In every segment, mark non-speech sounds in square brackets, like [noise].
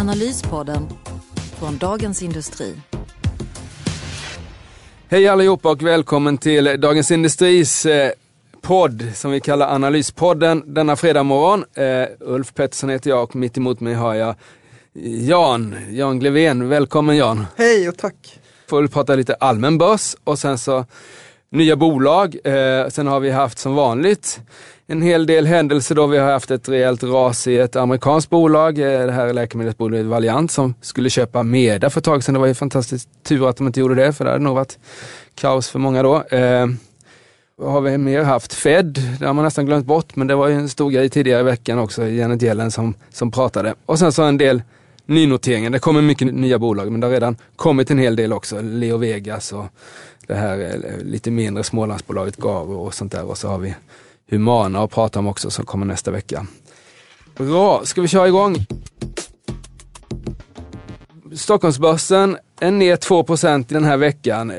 Analyspodden från Dagens Industri. Hej allihopa och välkommen till Dagens Industris eh, podd som vi kallar Analyspodden denna fredag morgon. Eh, Ulf Pettersson heter jag och mitt emot mig har jag Jan, Jan Glevén. Välkommen Jan! Hej och tack! Får prata lite allmän börs och sen så nya bolag. Eh, sen har vi haft som vanligt en hel del händelser då. Vi har haft ett rejält ras i ett amerikanskt bolag, eh, det här läkemedelsbolaget Valiant som skulle köpa Meda för ett tag sedan. Det var ju fantastiskt tur att de inte gjorde det för det hade nog varit kaos för många då. Eh, vad har vi mer haft? Fed, det har man nästan glömt bort, men det var ju en stor grej tidigare i veckan också, Janet Yellen som, som pratade. Och sen så en del nynoteringar. Det kommer mycket nya bolag, men det har redan kommit en hel del också. Leo Vegas och det här eh, lite mindre Smålandsbolaget Garo och sånt där. Och så har vi Humana att prata om också som kommer nästa vecka. Bra, ska vi köra igång? Stockholmsbörsen är ner 2% i den här veckan. Eh,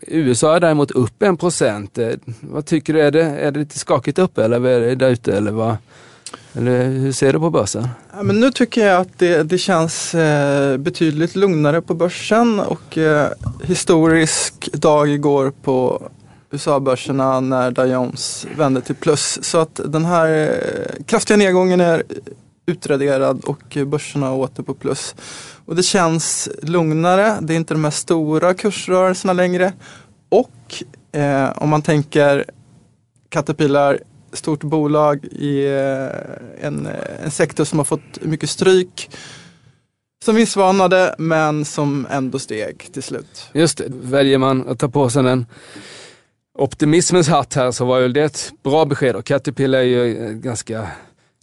USA är däremot upp 1 eh, Vad tycker du? Är det, är det lite skakigt uppe eller är det där ute? Eller, vad? eller hur ser du på börsen? Ja, men nu tycker jag att det, det känns eh, betydligt lugnare på börsen och eh, historisk dag igår på USA-börserna när Dow Jones vände till plus. Så att den här eh, kraftiga nedgången är utraderad och börserna är åter på plus. Och det känns lugnare, det är inte de här stora kursrörelserna längre. Och eh, om man tänker Caterpillar, stort bolag i eh, en, eh, en sektor som har fått mycket stryk som vinstvarnade men som ändå steg till slut. Just det, väljer man att ta på sig den optimismens hatt här så var ju det ett bra besked och Caterpillar är ju ganska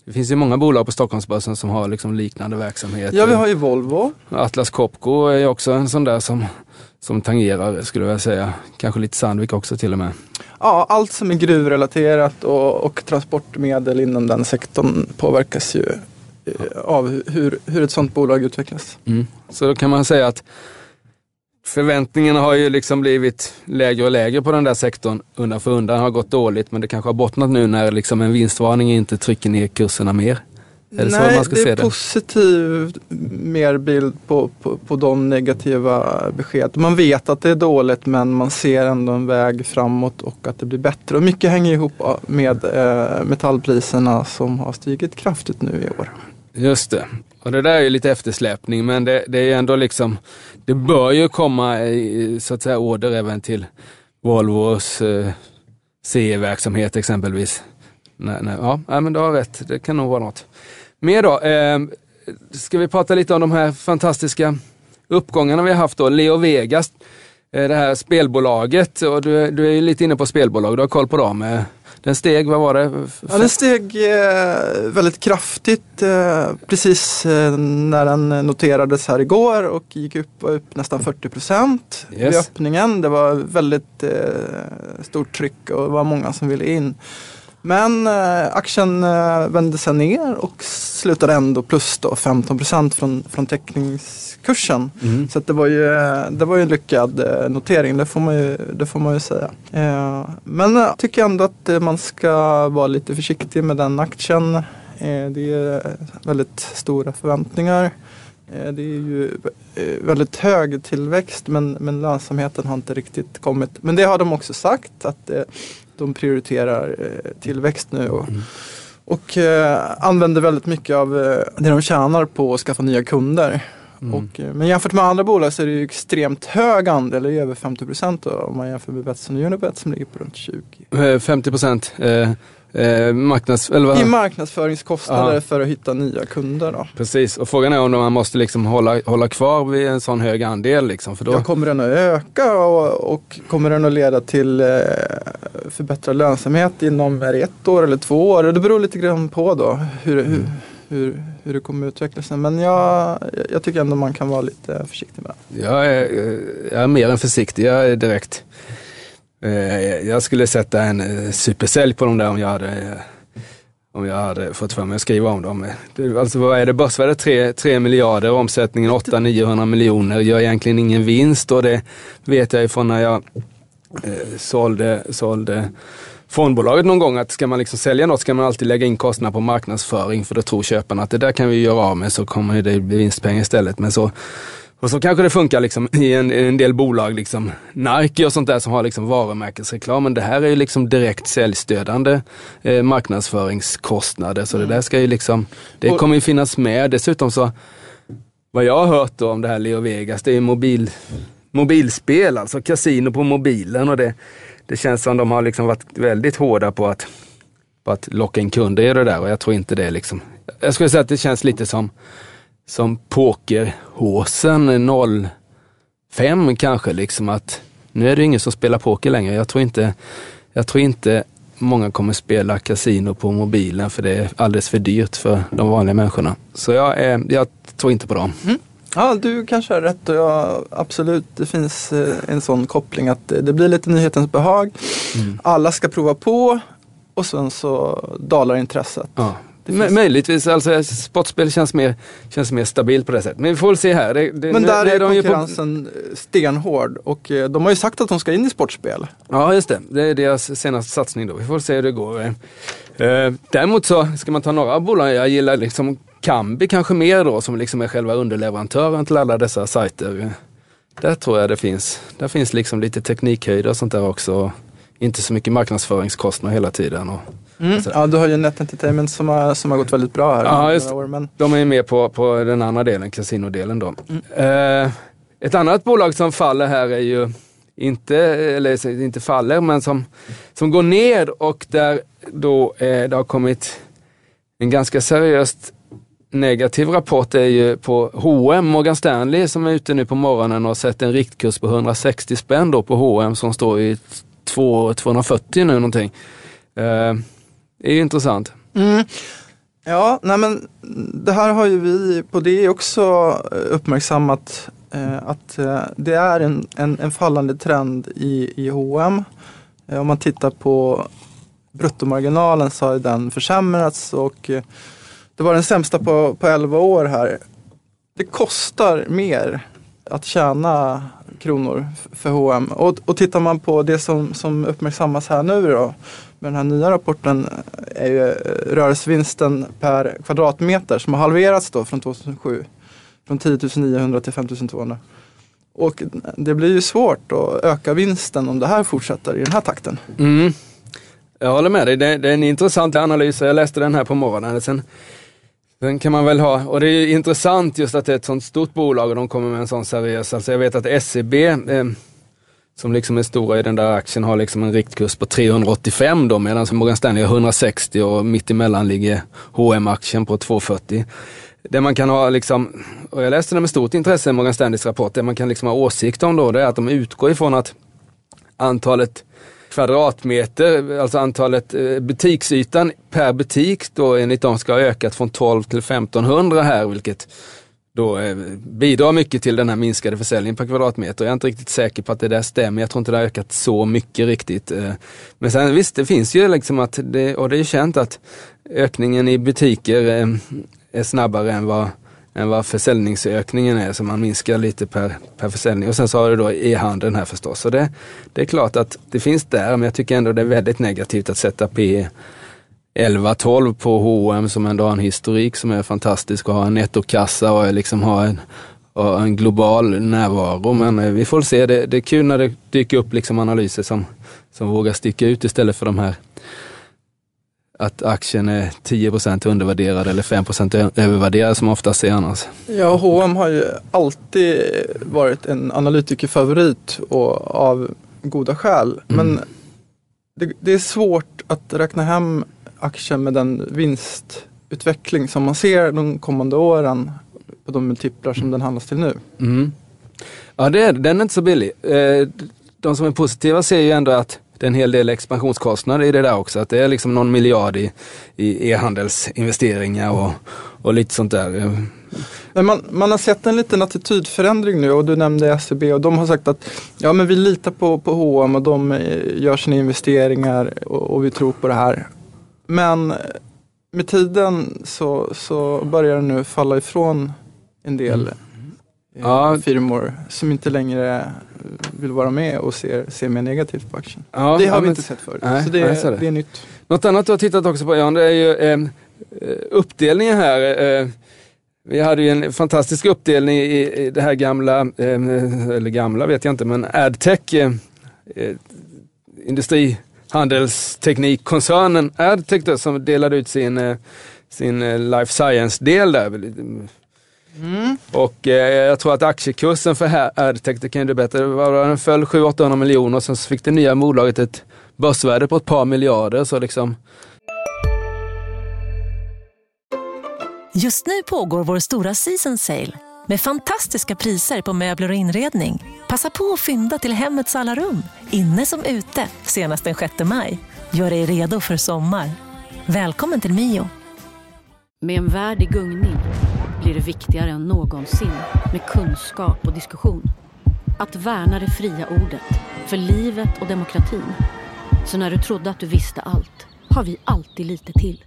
det finns ju många bolag på Stockholmsbörsen som har liksom liknande verksamhet. Ja, vi har ju Volvo. Atlas Copco är också en sån där som, som tangerar, skulle jag säga. Kanske lite Sandvik också till och med. Ja, allt som är gruvrelaterat och, och transportmedel inom den sektorn påverkas ju eh, av hur, hur ett sådant bolag utvecklas. Mm. Så då kan man säga att förväntningarna har ju liksom blivit lägre och lägre på den där sektorn undan för undan. har gått dåligt men det kanske har bottnat nu när liksom en vinstvarning inte trycker ner kurserna mer. Är det Nej, det är det? positiv mer bild på, på, på de negativa besked. Man vet att det är dåligt men man ser ändå en väg framåt och att det blir bättre. Och mycket hänger ihop med eh, metallpriserna som har stigit kraftigt nu i år. Just det. Och det där är ju lite eftersläpning men det, det är ändå liksom, det bör ju komma så att säga order även till Volvos eh, CE-verksamhet exempelvis. Nej, nej, ja, men du har rätt, det kan nog vara något. Mer då, eh, ska vi prata lite om de här fantastiska uppgångarna vi har haft då. Leo Vegas, eh, det här spelbolaget och du, du är ju lite inne på spelbolag, du har koll på dem. Eh, den steg, vad var det? Ja, den steg eh, väldigt kraftigt eh, precis eh, när den noterades här igår och gick upp, upp nästan 40 procent yes. vid öppningen. Det var väldigt stort tryck och det var många som ville in. Men eh, aktien eh, vände sig ner och slutade ändå plus då 15 procent från, från teckningskursen. Mm. Så det, var ju, eh, det var ju en lyckad notering, det får man ju, det får man ju säga. Men jag tycker ändå att man ska vara lite försiktig med den aktien. Det är väldigt stora förväntningar. Det är ju väldigt hög tillväxt men, men lönsamheten har inte riktigt kommit. Men det har de också sagt att de prioriterar eh, tillväxt nu. Och, mm. och eh, använder väldigt mycket av eh, det de tjänar på att skaffa nya kunder. Mm. Och, men jämfört med andra bolag så är det ju extremt hög andel, det är över 50 procent om man jämför med Betsson och Unibet som ligger på runt 20. 50 procent. Eh, eh, marknads, I marknadsföringskostnader ja. för att hitta nya kunder. Då. Precis, och frågan är om man måste liksom hålla, hålla kvar vid en sån hög andel. Liksom, för då... ja, kommer den att öka och, och kommer den att leda till eh, förbättrad lönsamhet inom ett år eller två år? Det beror lite grann på då hur, hur, hur, hur det kommer utveckla sig. Men jag, jag tycker ändå man kan vara lite försiktig med det. Jag är, jag är mer än försiktig, jag är direkt. Eh, jag skulle sätta en eh, supersälj på de där om jag hade eh, om jag hade fått för mig att skriva om dem. Alltså vad är det, börsvärdet 3, 3 miljarder, omsättningen 800-900 miljoner, gör egentligen ingen vinst och det vet jag ifrån när jag sålde, sålde fondbolaget någon gång att ska man liksom sälja något ska man alltid lägga in kostnader på marknadsföring för då tror köparna att det där kan vi göra av med så kommer det bli vinstpengar istället. Men så, och så kanske det funkar liksom i en, en del bolag, liksom Nike och sånt där som har liksom varumärkesreklam. Men det här är ju liksom direkt säljstödande eh, marknadsföringskostnader. Så det där ska ju liksom, det kommer ju finnas med. Dessutom så, vad jag har hört då om det här Leo Vegas, det är mobil, mobilspel, alltså kasino på mobilen. och det det känns som de har liksom varit väldigt hårda på att, på att locka in kunder i det där och jag tror inte det liksom, jag skulle säga att det känns lite som, som pokerhåsen 05 kanske liksom att nu är det ingen som spelar poker längre. Jag tror inte, jag tror inte många kommer spela kasino på mobilen för det är alldeles för dyrt för de vanliga människorna. Så jag, är, jag tror inte på dem. Mm. Ja, du kanske har rätt och jag, absolut, det finns eh, en sån koppling att det blir lite nyhetens behag. Mm. Alla ska prova på och sen så dalar intresset. Ja. Finns... Möjligtvis, alltså sportspel känns mer, känns mer stabilt på det sättet. Men vi får väl se här. Det, det, Men där är konkurrensen på... stenhård och eh, de har ju sagt att de ska in i sportspel. Ja, just det. Det är deras senaste satsning då. Vi får se hur det går. Eh, däremot så ska man ta några bolag jag gillar liksom Kambi kanske mer då som liksom är själva underleverantören till alla dessa sajter. Där tror jag det finns. Där finns liksom lite teknikhöjder och sånt där också. Inte så mycket marknadsföringskostnader hela tiden. Och, mm. Ja, du har ju Net Entertainment som har, som har gått väldigt bra här. Ja, just, år, men... De är ju med på, på den andra delen, kasinodelen då. Mm. Eh, ett annat bolag som faller här är ju inte, eller inte faller, men som, som går ner och där då eh, det har kommit en ganska seriöst negativ rapport är ju på H&M Morgan Stanley som är ute nu på morgonen och har sett en riktkurs på 160 spänn då på H&M som står i 2, 240 nu någonting. Eh, det är ju intressant. Mm. Ja, nej men det här har ju vi på det också eh, uppmärksammat eh, att eh, det är en, en, en, fallande trend i, i H&M. Eh, om man tittar på bruttomarginalen så har den försämrats och eh, det var den sämsta på, på 11 år här. Det kostar mer att tjäna kronor för H&M. Och, och tittar man på det som, som uppmärksammas här nu då med den här nya rapporten är ju eh, rörelsevinsten per kvadratmeter som har halverats då från 2007. Från 10 900 till 5 200. Och det blir ju svårt att öka vinsten om det här fortsätter i den här takten. Mm. Jag håller med dig, det, det är en intressant analys. Jag läste den här på morgonen. Sen den kan man väl ha, och det är intressant just att det är ett sånt stort bolag och de kommer med en sån seriös, alltså jag vet att SEB eh, som liksom är stora i den där aktien har liksom en riktkurs på 385 då medan Morgan Stanley har 160 och mittemellan ligger hm aktien på 240. Det man kan ha liksom, och jag läste det med stort intresse, Morgan Stanleys rapport, det man kan liksom ha åsikt om då det är att de utgår ifrån att antalet kvadratmeter, alltså antalet eh, butiksytan per butik då enligt dem ska ha ökat från 12 till 1500 här, vilket då eh, bidrar mycket till den här minskade försäljningen per kvadratmeter. Jag är inte riktigt säker på att det där stämmer. Jag tror inte det har ökat så mycket riktigt. Eh. Men sen visst, det finns ju liksom att, det, och det är känt att ökningen i butiker eh, är snabbare än vad än vad försäljningsökningen är, så man minskar lite per, per försäljning. Och sen så har du då e-handeln här förstås. Så det, det är klart att det finns där, men jag tycker ändå det är väldigt negativt att sätta P 11-12 på H&M som ändå har en historik som är fantastisk och har en nettokassa och liksom har en, och en global närvaro. Men eh, vi får se, det, det är kul när det dyker upp liksom analyser som, som vågar sticka ut istället för de här att aktien är 10% undervärderad eller 5% övervärderad som oftast är annars. Ja, H&M har ju alltid varit en analytikerfavorit och av goda skäl. Mm. Men det, det, är svårt att räkna hem aktien med den vinstutveckling som man ser de kommande åren på de multiplar som den handlas till nu. Mm. Ja, det är, den är inte så billig. Eh, de som är positiva ser ju ändå att det är en hel del expansionskostnader i det där också. Att det är liksom någon miljard i, i e-handelsinvesteringar och, och lite sånt där. Men man, man har sett en liten attitydförändring nu och du nämnde SEB och de har sagt att ja men vi litar på, på H&M och de eh, gör sina investeringar och, och vi tror på det här. Men med tiden så, så börjar det nu falla ifrån en del mm. ja. firmor som inte längre vill vara med och ser, ser mer negativt på aktien. Ja, det har ja, vi inte sett förut. Nej, så det, är, det är nytt. Något annat du har tittat också på Jan, det är ju eh, uppdelningen här. Eh, vi hade ju en fantastisk uppdelning i, i det här gamla, eh, eller gamla vet jag inte, men Adtech, eh, eh industrihandelsteknikkoncernen Adtech då, som delade ut sin, eh, sin eh, life science-del där. Mm. Och eh, jag tror att aktiekursen för Adtech, det kan du bättre, den föll 700-800 miljoner och sen så fick det nya bolaget ett börsvärde på ett par miljarder. Så liksom, Just nu pågår vår stora season sale med fantastiska priser på möbler och inredning. Passa på att fynda till hemmets alla rum, inne som ute, senast den 6 maj. Gör dig redo för sommar. Välkommen till Mio. Med en värld i gungning blir det viktigare än någonsin med kunskap och diskussion. Att värna det fria ordet, för livet och demokratin. Så när du trodde att du visste allt, har vi alltid lite till.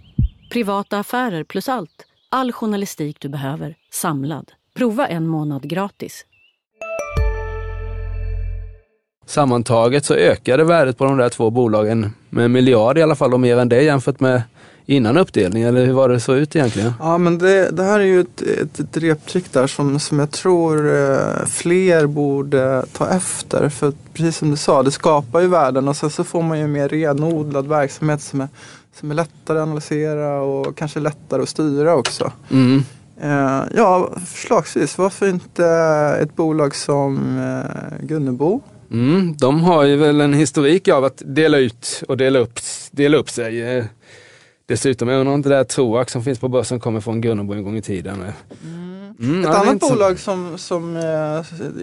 Privata affärer plus allt All journalistik du behöver, samlad. Prova en månad gratis. Sammantaget så ökade värdet på de där två bolagen med en miljard i alla fall och mer än det jämfört med innan uppdelningen, eller hur var det så ut egentligen? Ja men det, det här är ju ett, ett, ett reptrick där som, som jag tror eh, fler borde ta efter. För precis som du sa, det skapar ju värden och sen så får man ju mer renodlad verksamhet som är som är lättare att analysera och kanske lättare att styra också. Mm. Uh, ja, förslagsvis. Varför inte ett bolag som uh, Gunnebo? Mm, de har ju väl en historik av att dela ut och dela upp, dela upp sig. Dessutom, jag undrar om det där Troax som finns på börsen kommer från Gunnebo en gång i tiden. Mm. Mm, ett annat bolag som, som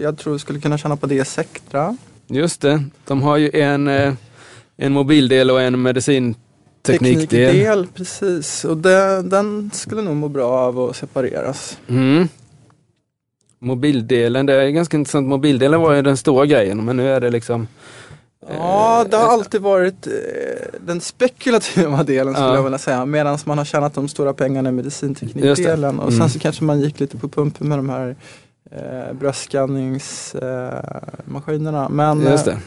jag tror skulle kunna tjäna på det är Sectra. Just det, de har ju en, en mobildel och en medicin teknikdel. Teknikdel, precis. Och det, den skulle nog må bra av att separeras. Mm. Mobildelen, det är ganska intressant. Mobildelen var ju den stora grejen men nu är det liksom Ja, det har eh, alltid varit eh, den spekulativa [laughs] delen skulle ja. jag vilja säga. Medan man har tjänat de stora pengarna i medicinteknikdelen. Mm. Och sen så kanske man gick lite på pumpen med de här eh, bröstskanningsmaskinerna. Eh, Just det.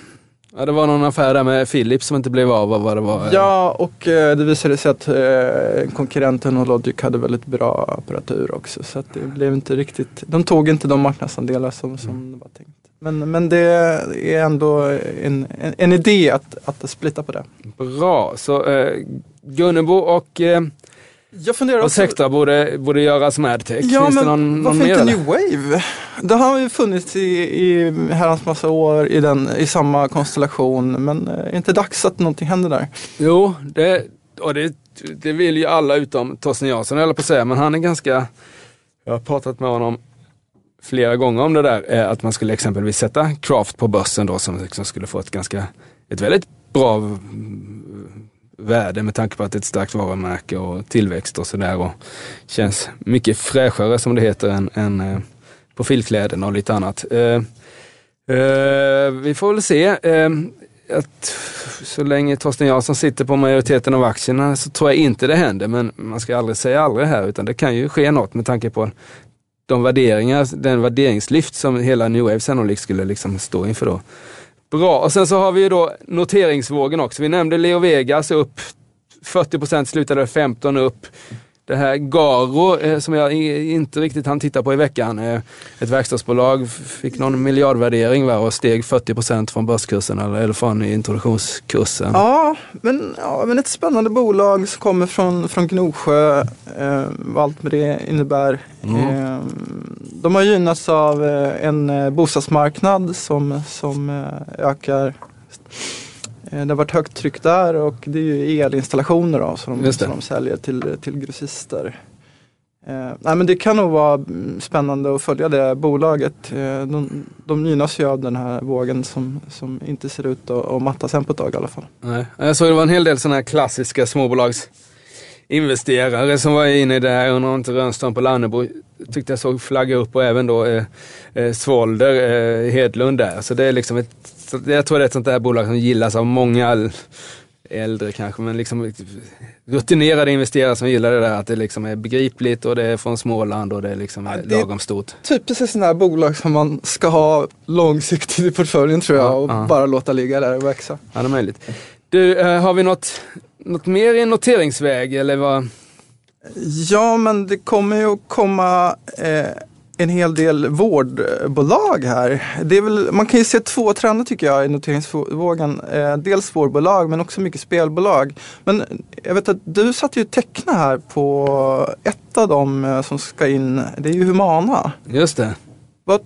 Ja, det var någon affär där med Philips som inte blev av vad det var. Ja, och eh, det visade sig att eh, konkurrenten och Logic hade väldigt bra apparatur också. Så att det blev inte riktigt, de tog inte de marknadsandelar som, som mm. det var tänkt. Men, men det är ändå en, en, en idé att, att splitta på det. Bra, så eh, Gunnebo och eh, jag funderar också... sektor borde, borde göras med tech. Ja, Finns men det någon, varför någon inte New Wave? Det har ju funnits i, i herrans massa år i, den, i samma konstellation. Men är det inte dags att någonting händer där? Jo, det, och det, det vill ju alla utom Torsten Jansson, eller på att säga. Men han är ganska... Jag har pratat med honom flera gånger om det där. Eh, att man skulle exempelvis sätta Craft på börsen då som liksom skulle få ett ganska, ett väldigt bra värde med tanke på att det är ett starkt varumärke och tillväxt och sådär. känns mycket fräschare som det heter än, än eh, profilkläderna och lite annat. Eh, eh, vi får väl se. Eh, att så länge Torsten Jansson sitter på majoriteten av aktierna så tror jag inte det händer. Men man ska aldrig säga aldrig här utan det kan ju ske något med tanke på de värderingar, den värderingslyft som hela New Wave sannolikt skulle liksom stå inför då. Bra, och sen så har vi ju då noteringsvågen också. Vi nämnde Leo Vegas upp 40 procent, slutade 15 upp. Det här Garo, eh, som jag inte riktigt hann titta på i veckan, eh, ett verkstadsbolag, fick någon miljardvärdering va, och steg 40 procent från börskursen eller, från introduktionskursen. Ja men, ja, men ett spännande bolag som kommer från, från Gnosjö, eh, vad allt med det innebär. Mm. Eh, de har gynnats av eh, en bostadsmarknad som, som ökar det har varit högt tryck där och det är ju elinstallationer då, som, de, som de säljer till, till grossister. Eh, nej, men det kan nog vara mm, spännande att följa det bolaget. Eh, de, de gynnas ju av den här vågen som, som inte ser ut att, att matta sen på ett tag i alla fall. Nej. Jag såg det var en hel del sådana här klassiska småbolags investerare som var inne där, undrar om inte Rönnström på Lannebo tyckte jag såg flagga upp och även då eh, eh, Svolder, eh, Hedlund där. Så det är liksom ett, jag tror det är ett sånt där bolag som gillas av många äldre kanske, men liksom rutinerade investerare som gillar det där att det liksom är begripligt och det är från Småland och det är liksom ja, det lagom stort. Typ precis sådana här bolag som man ska ha långsiktigt i portföljen tror jag ja, och ja. bara låta ligga där och växa. Ja, det är möjligt. Du, eh, har vi något, något mer i noteringsväg eller vad? Ja, men det kommer ju att komma eh, en hel del vårdbolag här. Det är väl, man kan ju se två trender tycker jag i noteringsvågen. Eh, dels vårdbolag men också mycket spelbolag. Men jag vet att du satt ju teckna här på ett av dem eh, som ska in. Det är ju Humana. Just det. Vad,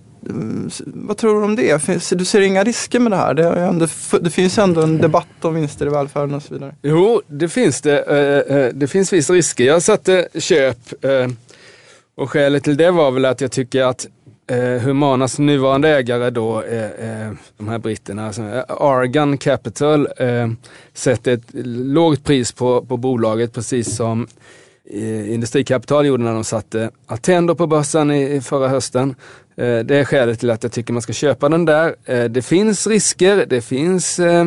vad tror du om det? Du ser inga risker med det här? Det, ändå, det finns ändå en debatt om vinster i välfärden och så vidare. Jo, det finns det. Eh, det finns vissa risker. Jag satte köp och skälet till det var väl att jag tycker att eh, Humanas nuvarande ägare då, eh, eh, de här britterna, alltså eh, Argan Capital, eh, sätter ett lågt pris på, på bolaget precis som eh, Industrikapital gjorde när de satte Attendo på börsen i, i förra hösten. Eh, det är skälet till att jag tycker man ska köpa den där. Eh, det finns risker, det finns eh,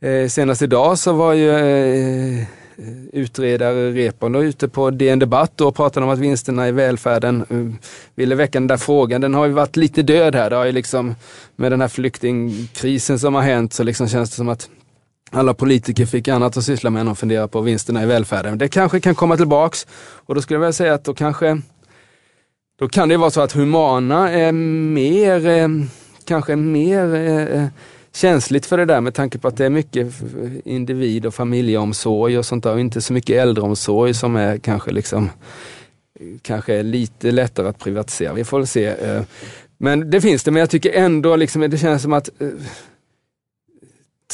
eh Senast idag så var ju eh, Eh, utredare Reepalu ute på DN Debatt och pratade om att vinsterna i välfärden eh, ville väcka den där frågan. Den har ju varit lite död här. Det har ju liksom, med den här flyktingkrisen som har hänt så liksom känns det som att alla politiker fick annat att syssla med än att fundera på vinsterna i välfärden. Det kanske kan komma tillbaks och då skulle jag vilja säga att då kanske då kan det vara så att Humana är mer, eh, kanske mer känsligt för det där med tanke på att det är mycket individ och familjeomsorg och sånt där och inte så mycket äldreomsorg som är kanske liksom kanske är lite lättare att privatisera. Vi får se. Eh, men det finns det, men jag tycker ändå liksom, det känns som att eh,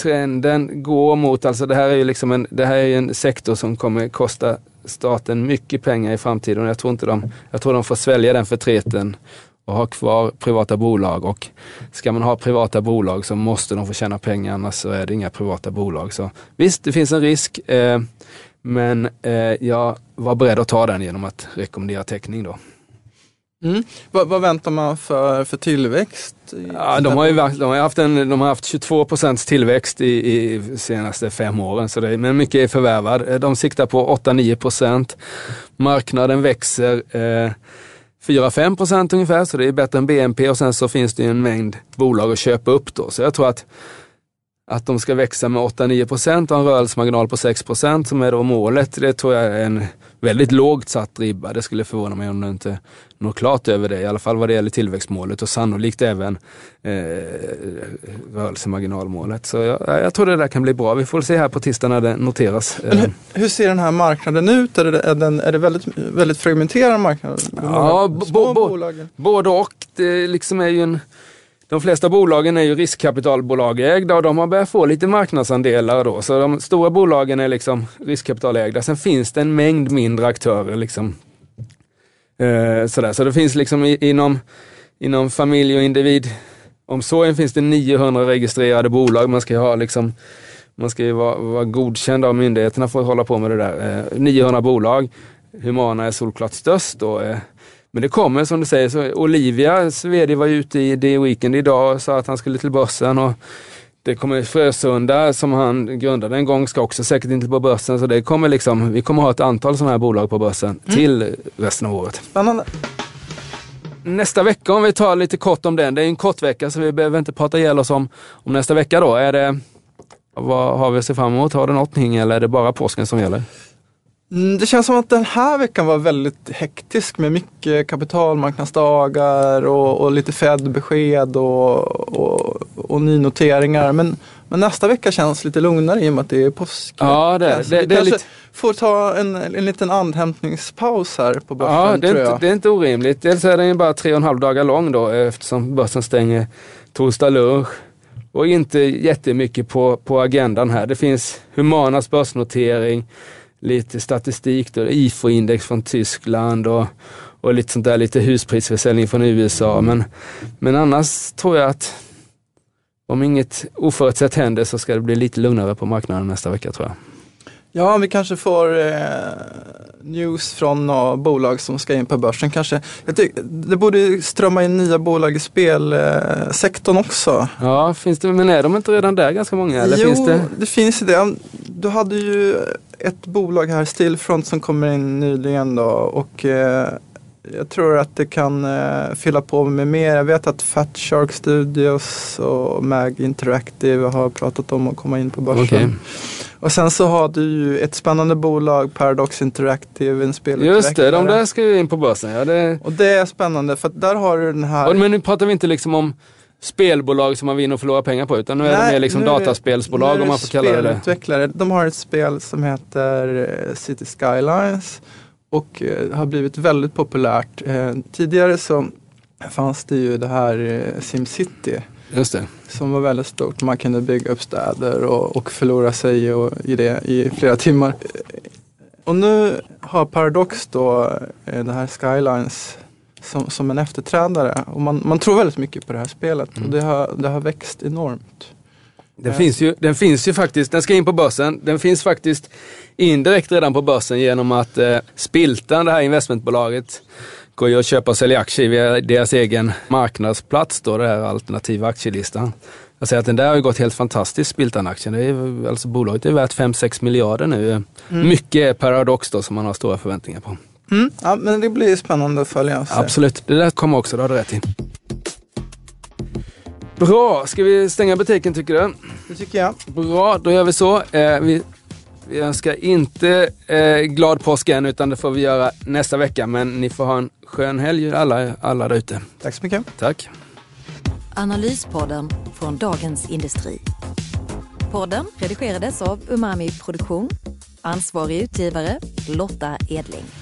trenden går mot, alltså det här är ju liksom en, det här är en sektor som kommer kosta staten mycket pengar i framtiden. Jag tror inte de, jag tror de får svälja den förtreten och ha kvar privata bolag och ska man ha privata bolag så måste de få tjäna pengar annars så är det inga privata bolag. Så visst, det finns en risk eh, men eh, jag var beredd att ta den genom att rekommendera täckning då. Mm. Vad, vad, väntar man för, för tillväxt? Ja, de, har ju, de, har haft en, de har haft 22 procents tillväxt i, i senaste fem åren, så det, men mycket är förvärvad. De siktar på 8-9 procent. Marknaden växer. Eh, 4-5 procent ungefär, så det är bättre än BNP och sen så finns det ju en mängd bolag att köpa upp då. Så jag tror att, att de ska växa med 8-9 procent och en rörelsemarginal på 6 procent som är då målet. Det tror jag är en väldigt lågt satt ribba. Det skulle förvåna mig om du inte når klart över det, i alla fall vad det gäller tillväxtmålet och sannolikt även eh, rörelsemarginalmålet. Så jag, jag, tror det där kan bli bra. Vi får se här på tisdag när det noteras. Hur, hur ser den här marknaden ut? Är det, är den, är det väldigt, väldigt fragmenterad marknad? Ja, bo, bo, både och. Det liksom är ju en de flesta bolagen är ju riskkapitalbolagägda och de har börjat få lite marknadsandelar då. Så de stora bolagen är liksom riskkapitalägda. Sen finns det en mängd mindre aktörer. Liksom. Eh, sådär. Så det finns liksom i, inom, inom familj och individomsorgen finns det 900 registrerade bolag. Man ska ju ha liksom man ska ju vara, vara godkänd av myndigheterna för att hålla på med det där. Eh, 900 bolag. Humana är solklart störst. Och, eh, men det kommer som du säger, så Olivias vd var ute i The Weekend idag och sa att han skulle till börsen. Och det kommer Frösunda som han grundade en gång ska också säkert inte på börsen. Så det kommer liksom, vi kommer ha ett antal sådana här bolag på börsen mm. till resten av året. Spännande. Nästa vecka om vi tar lite kort om den. Det är en kort vecka så vi behöver inte prata ihjäl oss om, om nästa vecka då. Är det, vad har vi att se fram emot? Har du någonting eller är det bara påsken som gäller? Mm, det känns som att den här veckan var väldigt hektisk med mycket kapitalmarknadsdagar och, och lite Fed-besked och, och, och nynoteringar. Men, men nästa vecka känns lite lugnare i och med att det är påsk. Ja, det, det, det är lite... får ta en, en liten andhämtningspaus här på börsen. Ja, det är, inte, det är inte orimligt. Dels är den ju bara tre och en halv dagar lång då eftersom börsen stänger torsdag lunch. Och inte jättemycket på, på agendan här. Det finns Humanas börsnotering lite statistik då, IFO-index från Tyskland och, och lite sånt där, lite husprisförsäljning från USA. Men, men annars tror jag att om inget oförutsett händer så ska det bli lite lugnare på marknaden nästa vecka tror jag. Ja, vi kanske får eh, news från några bolag som ska in på börsen kanske. Jag tycker, det borde strömma in nya bolag i spelsektorn också. Ja, finns det, men är de inte redan där ganska många? Eller jo, finns det? det finns det. Du hade ju ett bolag här, Stillfront, som kommer in nyligen då och eh, jag tror att det kan eh, fylla på med mer. Jag vet att Fat Shark Studios och Mag Interactive har pratat om att komma in på börsen. Okay. Och sen så har du ju ett spännande bolag, Paradox Interactive, en spelutvecklare. Just det, de där ska ju in på börsen. Ja, det... Och det är spännande för där har du den här... Men nu pratar vi inte liksom om spelbolag som man vinner och förlorar pengar på utan nu Nej, är det mer liksom dataspelsbolag om man får kalla det det. De har ett spel som heter eh, City Skylines och eh, har blivit väldigt populärt. Eh, tidigare så fanns det ju det här SimCity Just det. Som var väldigt stort. Man kunde bygga upp städer och, och förlora sig och, i det i flera timmar. Och nu har Paradox då det här Skylines som, som en efterträdare. Och man, man tror väldigt mycket på det här spelet mm. och det har, det har växt enormt. Den, finns ju, den finns ju faktiskt, den ska in på börsen. Den finns faktiskt indirekt redan på börsen genom att eh, Spiltan, det här investmentbolaget, går ju att köpa och sälja aktier via deras egen marknadsplats, då, det här alternativa aktielistan. Jag säger att den där har ju gått helt fantastiskt, Spiltan-aktien. alltså bolaget är värt 5-6 miljarder nu. Mm. Mycket paradox då som man har stora förväntningar på. Mm. Ja, men det blir spännande att följa. Absolut, det där kommer också, det har du rätt i. Bra, ska vi stänga butiken tycker du? Det tycker jag. Bra, då gör vi så. Eh, vi, vi önskar inte eh, glad påsk än, utan det får vi göra nästa vecka. Men ni får ha en skön helg alla, alla där ute. Tack så mycket. Tack. Analyspodden från Dagens Industri. Podden redigerades av Umami Produktion. Ansvarig utgivare Lotta Edling.